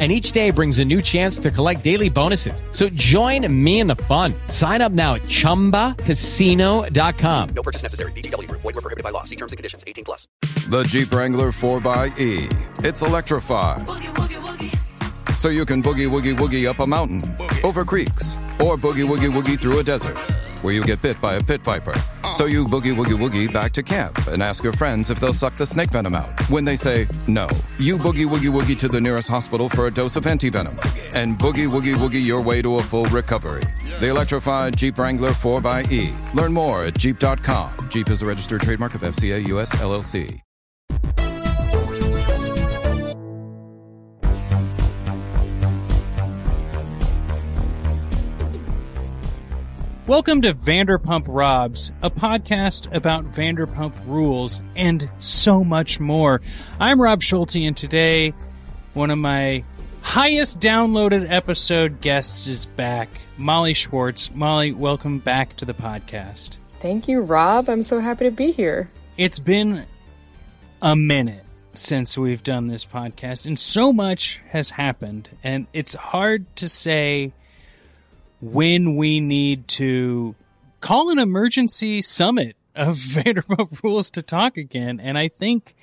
and each day brings a new chance to collect daily bonuses. So join me in the fun. Sign up now at ChumbaCasino.com. No purchase necessary. VGW. Void were prohibited by law. See terms and conditions. 18 plus. The Jeep Wrangler 4xE. It's electrified. So you can boogie woogie woogie up a mountain, over creeks, or boogie woogie woogie through a desert where you get bit by a pit viper. So you boogie woogie woogie back to camp and ask your friends if they'll suck the snake venom out. When they say no, you boogie woogie woogie to the nearest hospital for a dose of antivenom and boogie woogie woogie your way to a full recovery. The electrified Jeep Wrangler 4xE. Learn more at Jeep.com. Jeep is a registered trademark of FCA US LLC. Welcome to Vanderpump Robs, a podcast about Vanderpump rules and so much more. I'm Rob Schulte, and today one of my highest downloaded episode guests is back, Molly Schwartz. Molly, welcome back to the podcast. Thank you, Rob. I'm so happy to be here. It's been a minute since we've done this podcast, and so much has happened, and it's hard to say when we need to call an emergency summit of Vanderpump Rules to talk again. And I think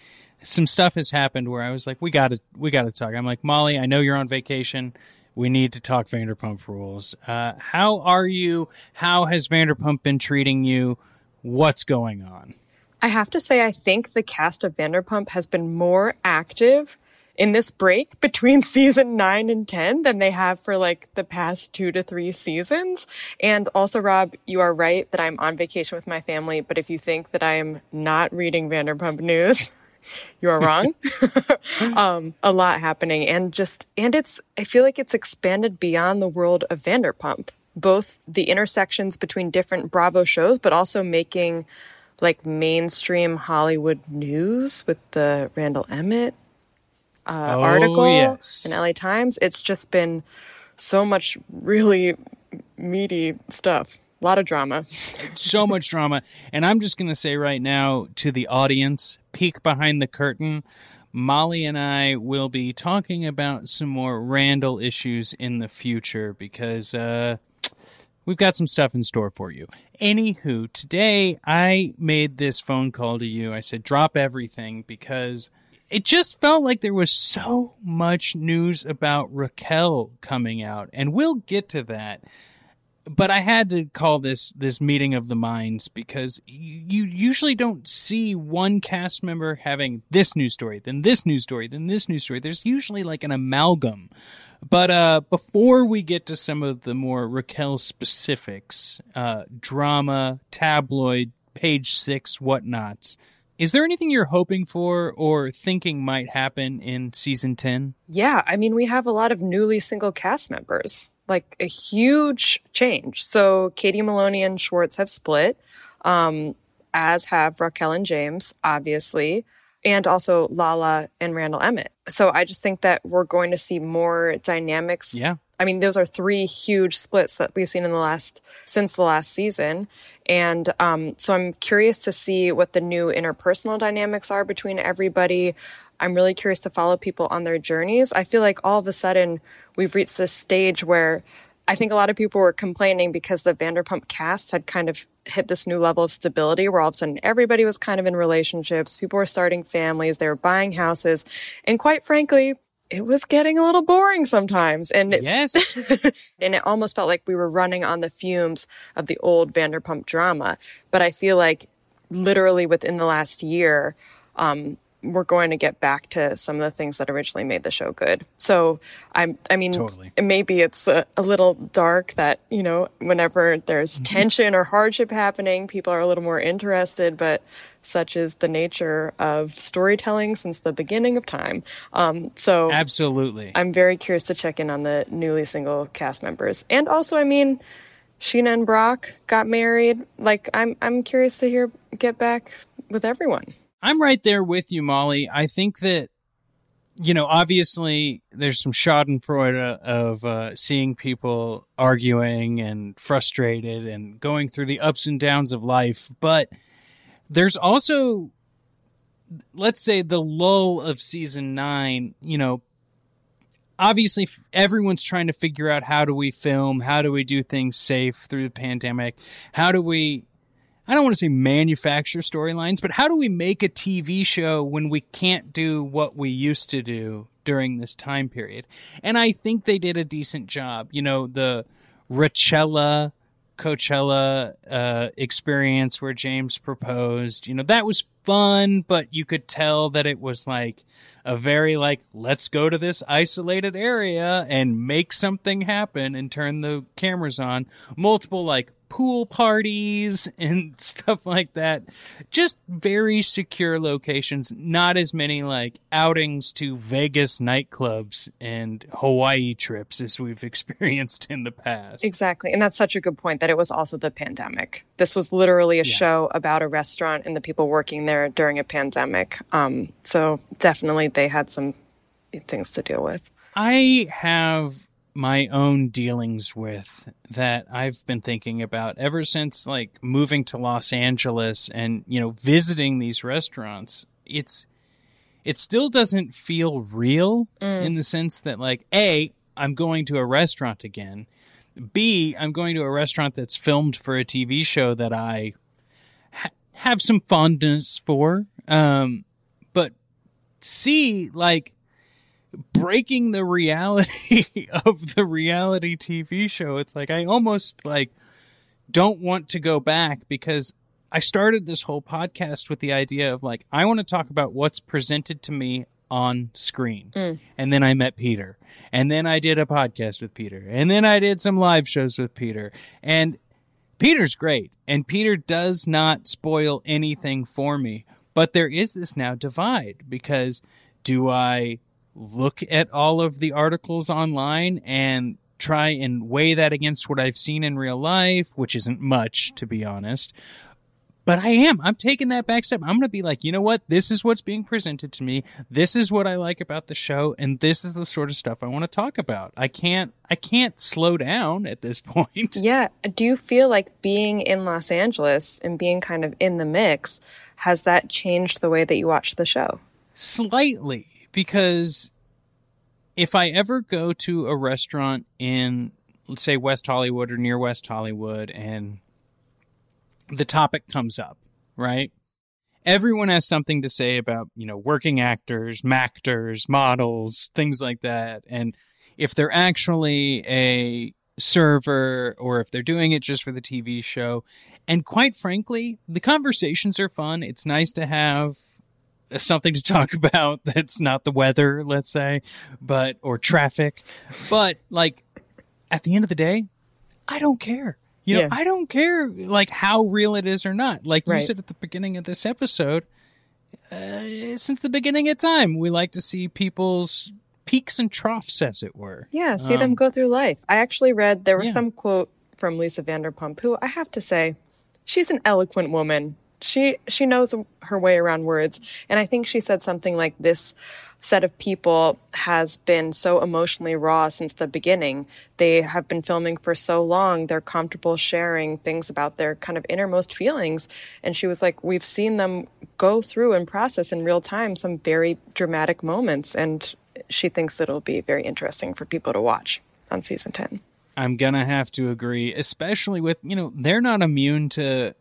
some stuff has happened where I was like, we got to, we got to talk. I'm like, Molly, I know you're on vacation. We need to talk Vanderpump Rules. Uh, how are you? How has Vanderpump been treating you? What's going on? I have to say, I think the cast of Vanderpump has been more active in this break between season nine and 10 than they have for like the past two to three seasons. And also, Rob, you are right that I'm on vacation with my family. But if you think that I am not reading Vanderpump news, you are wrong. um, a lot happening and just, and it's, I feel like it's expanded beyond the world of Vanderpump, both the intersections between different Bravo shows, but also making like mainstream Hollywood news with the Randall Emmett uh, Oh, article yes. in LA Times. It's just been so much really meaty stuff. A lot of drama. so much drama. And I'm just going to say right now to the audience, peek behind the curtain. Molly and I will be talking about some more Randall issues in the future because uh, we've got some stuff in store for you. Anywho, today I made this phone call to you. I said, drop everything because it just felt like there was so much news about Raquel coming out. And we'll get to that but I had to call this this meeting of the minds because you, usually don't see one cast member having this news story, then this news story, then this news story. There's usually like an amalgam. But uh, before we get to some of the more Raquel specifics, uh, drama, tabloid, page six, whatnots, is there anything you're hoping for or thinking might happen in season 10? Yeah, I mean, we have a lot of newly single cast members, like a huge change. So Katie Maloney and Schwartz have split, um, as have Raquel and James, obviously, and also Lala and Randall Emmett. So I just think that we're going to see more dynamics. Yeah. I mean, those are three huge splits that we've seen in the last since the last season, and um, so I'm curious to see what the new interpersonal dynamics are between everybody. I'm really curious to follow people on their journeys. I feel like all of a sudden we've reached this stage where I think a lot of people were complaining because the Vanderpump cast had kind of hit this new level of stability where all of a sudden everybody was kind of in relationships. People were starting families. They were buying houses. And quite frankly, it was getting a little boring sometimes. And it, Yes. and it almost felt like we were running on the fumes of the old Vanderpump drama. But I feel like literally within the last year, um, we're going to get back to some of the things that originally made the show good. So I'm, I mean, Totally. maybe it's a, a little dark that, you know, whenever there's tension or hardship happening, people are a little more interested, but such is the nature of storytelling since the beginning of time. Um, so Absolutely. I'm very curious to check in on the newly single cast members. And also, I mean, Scheana and Brock got married. Like, I'm, I'm curious to hear, get back with everyone. I'm right there with you, Molly. I think that, you know, obviously there's some schadenfreude of uh, seeing people arguing and frustrated and going through the ups and downs of life. But there's also, let's say, the lull of season nine, you know, obviously everyone's trying to figure out how do we film, how do we do things safe through the pandemic, how do we I don't want to say manufacture storylines, but how do we make a TV show when we can't do what we used to do during this time period? And I think they did a decent job. You know, the Rachella Coachella uh, experience where James proposed, you know, that was fun, but you could tell that it was like a very like, let's go to this isolated area and make something happen and turn the cameras on. Multiple like pool parties and stuff like that. Just very secure locations, not as many like outings to Vegas nightclubs and Hawaii trips as we've experienced in the past. Exactly. And that's such a good point that it was also the pandemic. This was literally a Yeah. show about a restaurant and the people working there during a pandemic. Um, so definitely they had some things to deal with. I have my own dealings with that I've been thinking about ever since like moving to Los Angeles and you know visiting these restaurants. It's it still doesn't feel real in the sense that like a I'm going to a restaurant again. B I'm going to a restaurant that's filmed for a TV show that I have some fondness for. Um but C like breaking the reality of the reality TV show. It's like I almost like don't want to go back because I started this whole podcast with the idea of like I want to talk about what's presented to me on screen. And then I met Peter. And then I did a podcast with Peter. And then I did some live shows with Peter. And Peter's great, and Peter does not spoil anything for me. But there is this now divide because do I look at all of the articles online and try and weigh that against what I've seen in real life, which isn't much, to be honest? But I am. I'm taking that back step. I'm going to be like, you know what? This is what's being presented to me. This is what I like about the show, and this is the sort of stuff I want to talk about. I can't. I can't slow down at this point. Yeah. Do you feel like being in Los Angeles and being kind of in the mix, has that changed the way that you watch the show? Slightly, because if I ever go to a restaurant in, let's say, West Hollywood or near West Hollywood, and the topic comes up, right? Everyone has something to say about, you know, working actors, mactors, models, things like that. And if they're actually a server or if they're doing it just for the TV show. And quite frankly, the conversations are fun. It's nice to have something to talk about that's not the weather, let's say, but or traffic. But like at the end of the day, I don't care. You know, Yeah. I don't care like how real it is or not. Like you said at the beginning of this episode, uh, since the beginning of time, we like to see people's peaks and troughs, as it were. Yeah, see them Um, go through life. I actually read there was Yeah. some quote from Lisa Vanderpump, who I have to say, she's an eloquent woman. She she knows her way around words, and I think she said something like this set of people has been so emotionally raw since the beginning. They have been filming for so long. They're comfortable sharing things about their kind of innermost feelings. And she was like, We've seen them go through and process in real time some very dramatic moments. And she thinks it'll be very interesting for people to watch on season 10. I'm gonna have to agree, especially with you know they're not immune to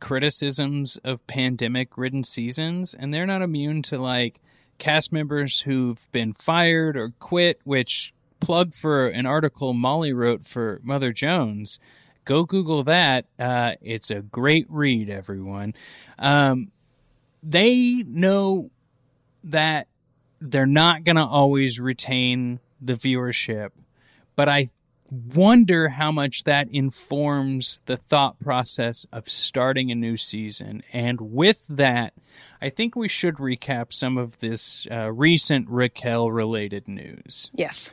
criticisms of pandemic-ridden seasons, and they're not immune to like cast members who've been fired or quit. Which plug for an article Molly wrote for Mother Jones. go Google that. Uh, it's a great read, everyone. Um, they know that they're not going to always retain the viewership, but I wonder how much that informs the thought process of starting a new season. And with that, I think we should recap some of this uh, recent Raquel related news. Yes.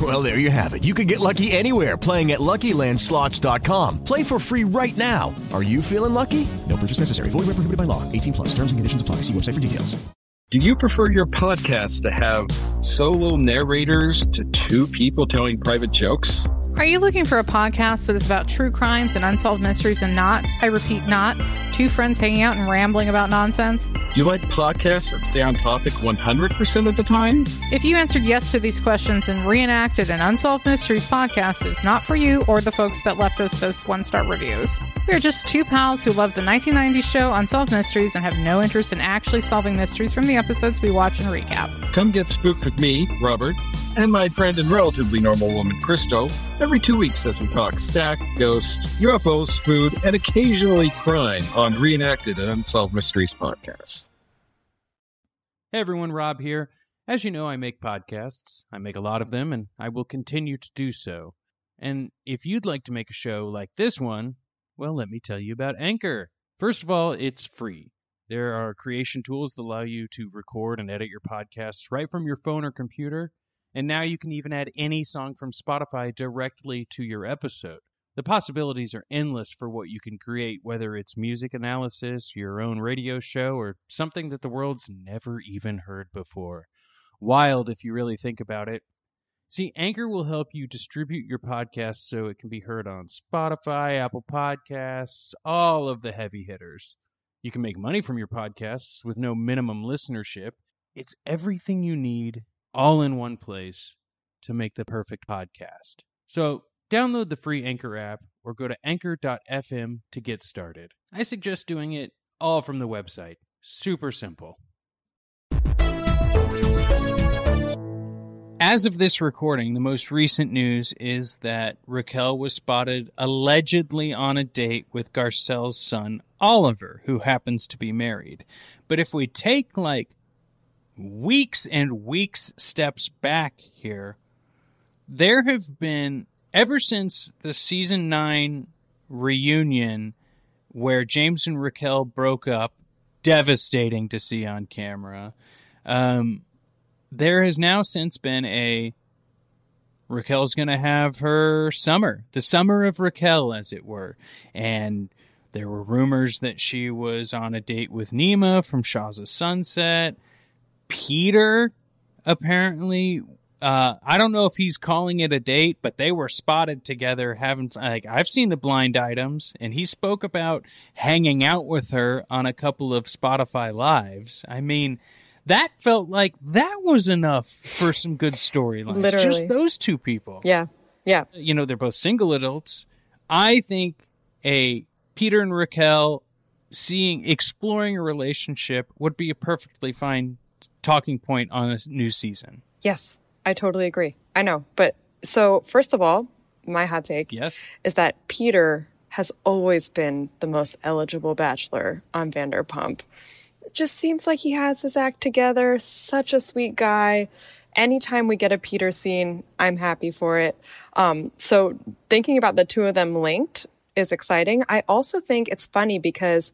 Well, there you have it. You can get lucky anywhere playing at LuckyLandSlots.com. Play for free right now. Are you feeling lucky? No purchase necessary. Void where prohibited by law. 18 plus. Terms and conditions apply. See website for details. Do you prefer your podcast to have solo narrators to two people telling private jokes? Are you looking for a podcast that is about true crimes and unsolved mysteries and not, I repeat, not, two friends hanging out and rambling about nonsense? Do you like podcasts that stay on topic 100% of the time? If you answered yes to these questions and reenacted an Unsolved Mysteries podcast, it's not for you or the folks that left us those one star reviews. We are just two pals who love the 1990s show Unsolved Mysteries and have no interest in actually solving mysteries from the episodes we watch and recap. Come get spooked with me, Robert, and my friend and relatively normal woman, Christo, every two weeks as we talk stack, ghosts, UFOs, food, and occasionally crime on Reenacted and Unsolved Mysteries podcasts. Hey everyone, Rob here. As you know, I make podcasts. I make a lot of them, and I will continue to do so. And if you'd like to make a show like this one, well, let me tell you about Anchor. First of all, it's free. There are creation tools that allow you to record and edit your podcasts right from your phone or computer. And now you can even add any song from Spotify directly to your episode. The possibilities are endless for what you can create, whether it's music analysis, your own radio show, or something that the world's never even heard before. Wild if you really think about it. See, Anchor will help you distribute your podcast so it can be heard on Spotify, Apple Podcasts, all of the heavy hitters. You can make money from your podcasts with no minimum listenership. It's everything you need all in one place to make the perfect podcast. So, download the free Anchor app or go to anchor.fm to get started. I suggest doing it all from the website. Super simple. As of this recording, the most recent news is that Raquel was spotted allegedly on a date with Garcelle's son, Oliver, who happens to be married. But if we take like weeks and weeks steps back here, there have been, ever since the season nine reunion where James and Raquel broke up, devastating to see on camera. Um, there has now since been a Raquel's going to have her summer, the summer of Raquel, as it were. And there were rumors that she was on a date with Nema from Shaw's Sunset. Peter apparently uh, I don't know if he's calling it a date, but they were spotted together having like I've seen the blind items, and he spoke about hanging out with her on a couple of Spotify lives. I mean, that felt like that was enough for some good storylines. Literally. Just those two people. Yeah. Yeah. You know, they're both single adults. I think a Peter and Raquel seeing exploring a relationship would be a perfectly fine talking point on this new season. Yes, I totally agree. I know. But so, first of all, my hot take Yes. is that Peter has always been the most eligible bachelor on Vanderpump. It just seems like he has his act together. Such a sweet guy. Anytime we get a Peter scene, I'm happy for it. Um, so thinking about the two of them linked is exciting. I also think it's funny because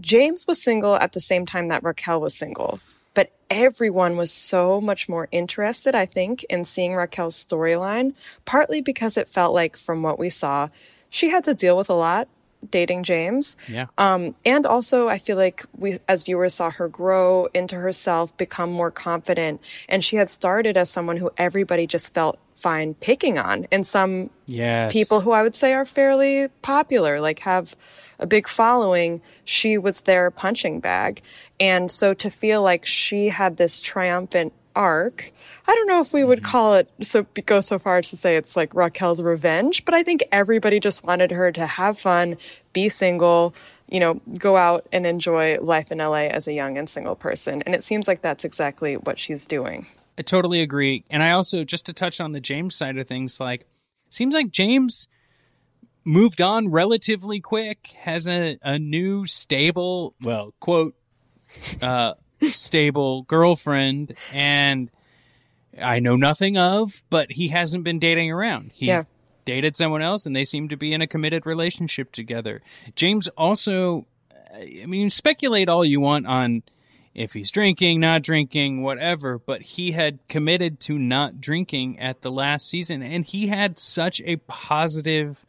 James was single at the same time that Raquel was single, but everyone was so much more interested, I think, in seeing Raquel's storyline, partly because it felt like, from what we saw, she had to deal with a lot dating James. Yeah. Um, and also, I feel like we, as viewers, saw her grow into herself, become more confident. And she had started as someone who everybody just felt fine picking on. And some Yes. people who I would say are fairly popular, like have a big following, she was their punching bag. And so to feel like she had this triumphant arc, I don't know if we would mm-hmm. call it so go so far as to say it's like Raquel's revenge, but I think everybody just wanted her to have fun, be single, you know, go out and enjoy life in LA as a young and single person. And it seems like that's exactly what she's doing. I totally agree. And I also, just to touch on the James side of things, like, seems like James moved on relatively quick, has a, a new stable, well, quote, uh, stable girlfriend, and I know nothing of, but he hasn't been dating around. He Yeah. dated someone else, and they seem to be in a committed relationship together. James also, I mean, speculate all you want on if he's drinking, not drinking, whatever, but he had committed to not drinking at the last season, and he had such a positive.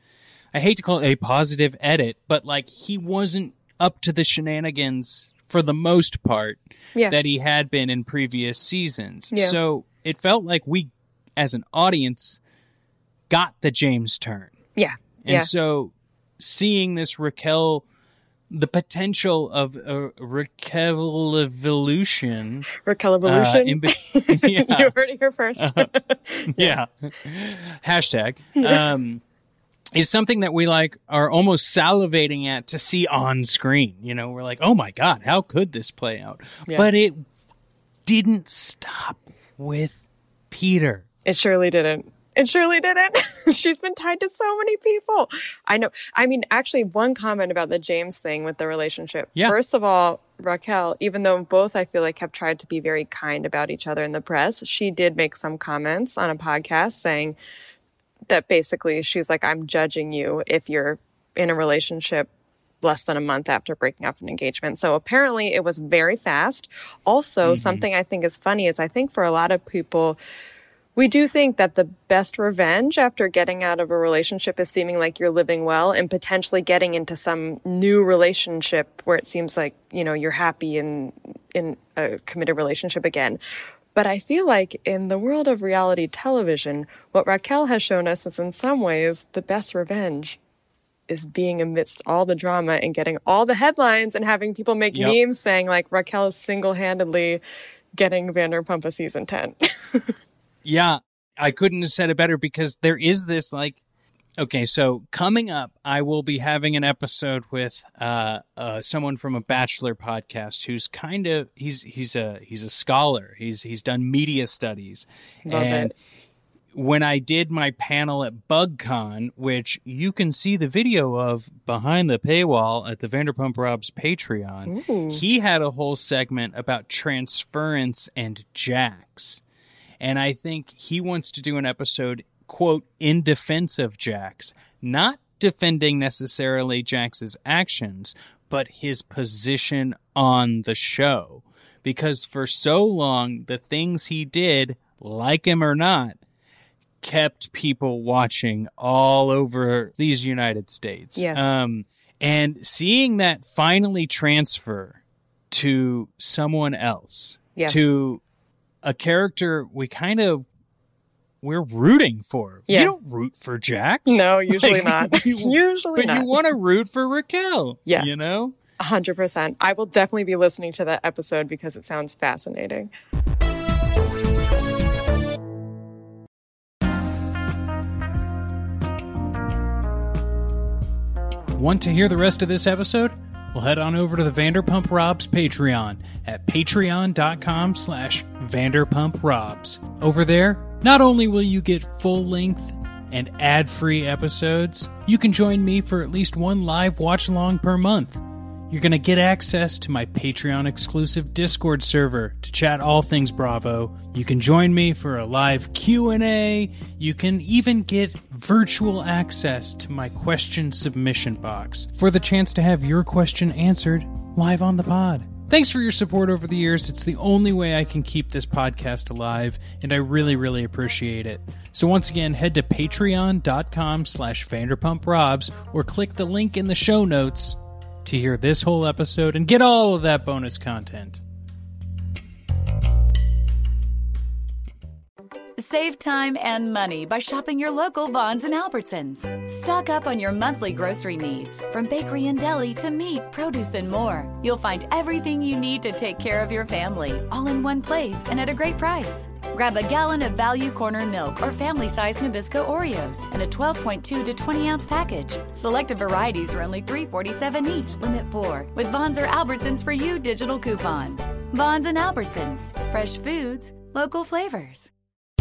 I hate to call it a positive edit, but like he wasn't up to the shenanigans for the most part Yeah. that he had been in previous seasons. Yeah. So it felt like we, as an audience, got the James turn. Yeah. And yeah. so seeing this Raquel, the potential of a Raquel evolution. Raquel uh, evolution. in be- yeah. you heard it here first. yeah. Hashtag. Um, is something that we like are almost salivating at to see on screen. You know, we're like, oh my God, how could this play out? Yeah. But it didn't stop with Peter. It surely didn't. It surely didn't. She's been tied to so many people. I know. I mean, actually, one comment about the James thing with the relationship. Yeah. First of all, Raquel, even though both I feel like have tried to be very kind about each other in the press, she did make some comments on a podcast saying that basically she's like, I'm judging you if you're in a relationship less than a month after breaking up an engagement. So apparently it was very fast. Also, mm-hmm. something I think is funny is I think for a lot of people, we do think that the best revenge after getting out of a relationship is seeming like you're living well and potentially getting into some new relationship where it seems like, you know, you're happy in in a committed relationship again. But I feel like in the world of reality television, what Raquel has shown us is in some ways the best revenge is being amidst all the drama and getting all the headlines and having people make Yep. memes saying like Raquel is single-handedly getting Vanderpump a season 10. Yeah, I couldn't have said it better because there is this like okay, so coming up I will be having an episode with uh, uh someone from a bachelor podcast who's kind of he's he's a he's a scholar. He's he's done media studies. Love and it. when I did my panel at BugCon, which you can see the video of behind the paywall at the Vanderpump Rob's Patreon, Ooh. he had a whole segment about transference and Jax. And I think he wants to do an episode, quote, in defense of Jax, not defending necessarily Jax's actions, but his position on the show. Because for so long, the things he did, like him or not, kept people watching all over these United States. Yes. Um, and seeing that finally transfer to someone else, Yes. to a character we kind of we're rooting for. Yeah. You don't root for Jax. No, usually Like, not. you- usually but not. you want to root for Raquel. Yeah. You know? 100%. I will definitely be listening to that episode because it sounds fascinating. Want to hear the rest of this episode? Well, head on over to the Vanderpump Robs Patreon at patreon.com slash vanderpumprobs. Over there, not only will you get full-length and ad-free episodes, you can join me for at least one live watch-along per month. You're going to get access to my Patreon exclusive Discord server to chat all things Bravo. You can join me for a live Q&A. You can even get virtual access to my question submission box for the chance to have your question answered live on the pod. Thanks for your support over the years. It's the only way I can keep this podcast alive, and I really, really appreciate it. So once again, head to patreon.com slash vanderpumprobs or click the link in the show notes to hear this whole episode and get all of that bonus content. Save time and money by shopping your local Vons and Albertsons. Stock up on your monthly grocery needs, from bakery and deli to meat, produce, and more. You'll find everything you need to take care of your family, all in one place and at a great price. Grab a gallon of Value Corner milk or family size Nabisco Oreos in a 12.2 to 20 ounce package. Selected varieties are only $3.47 each, limit 4, with Vons or Albertsons for you digital coupons. Vons and Albertsons, fresh foods, local flavors.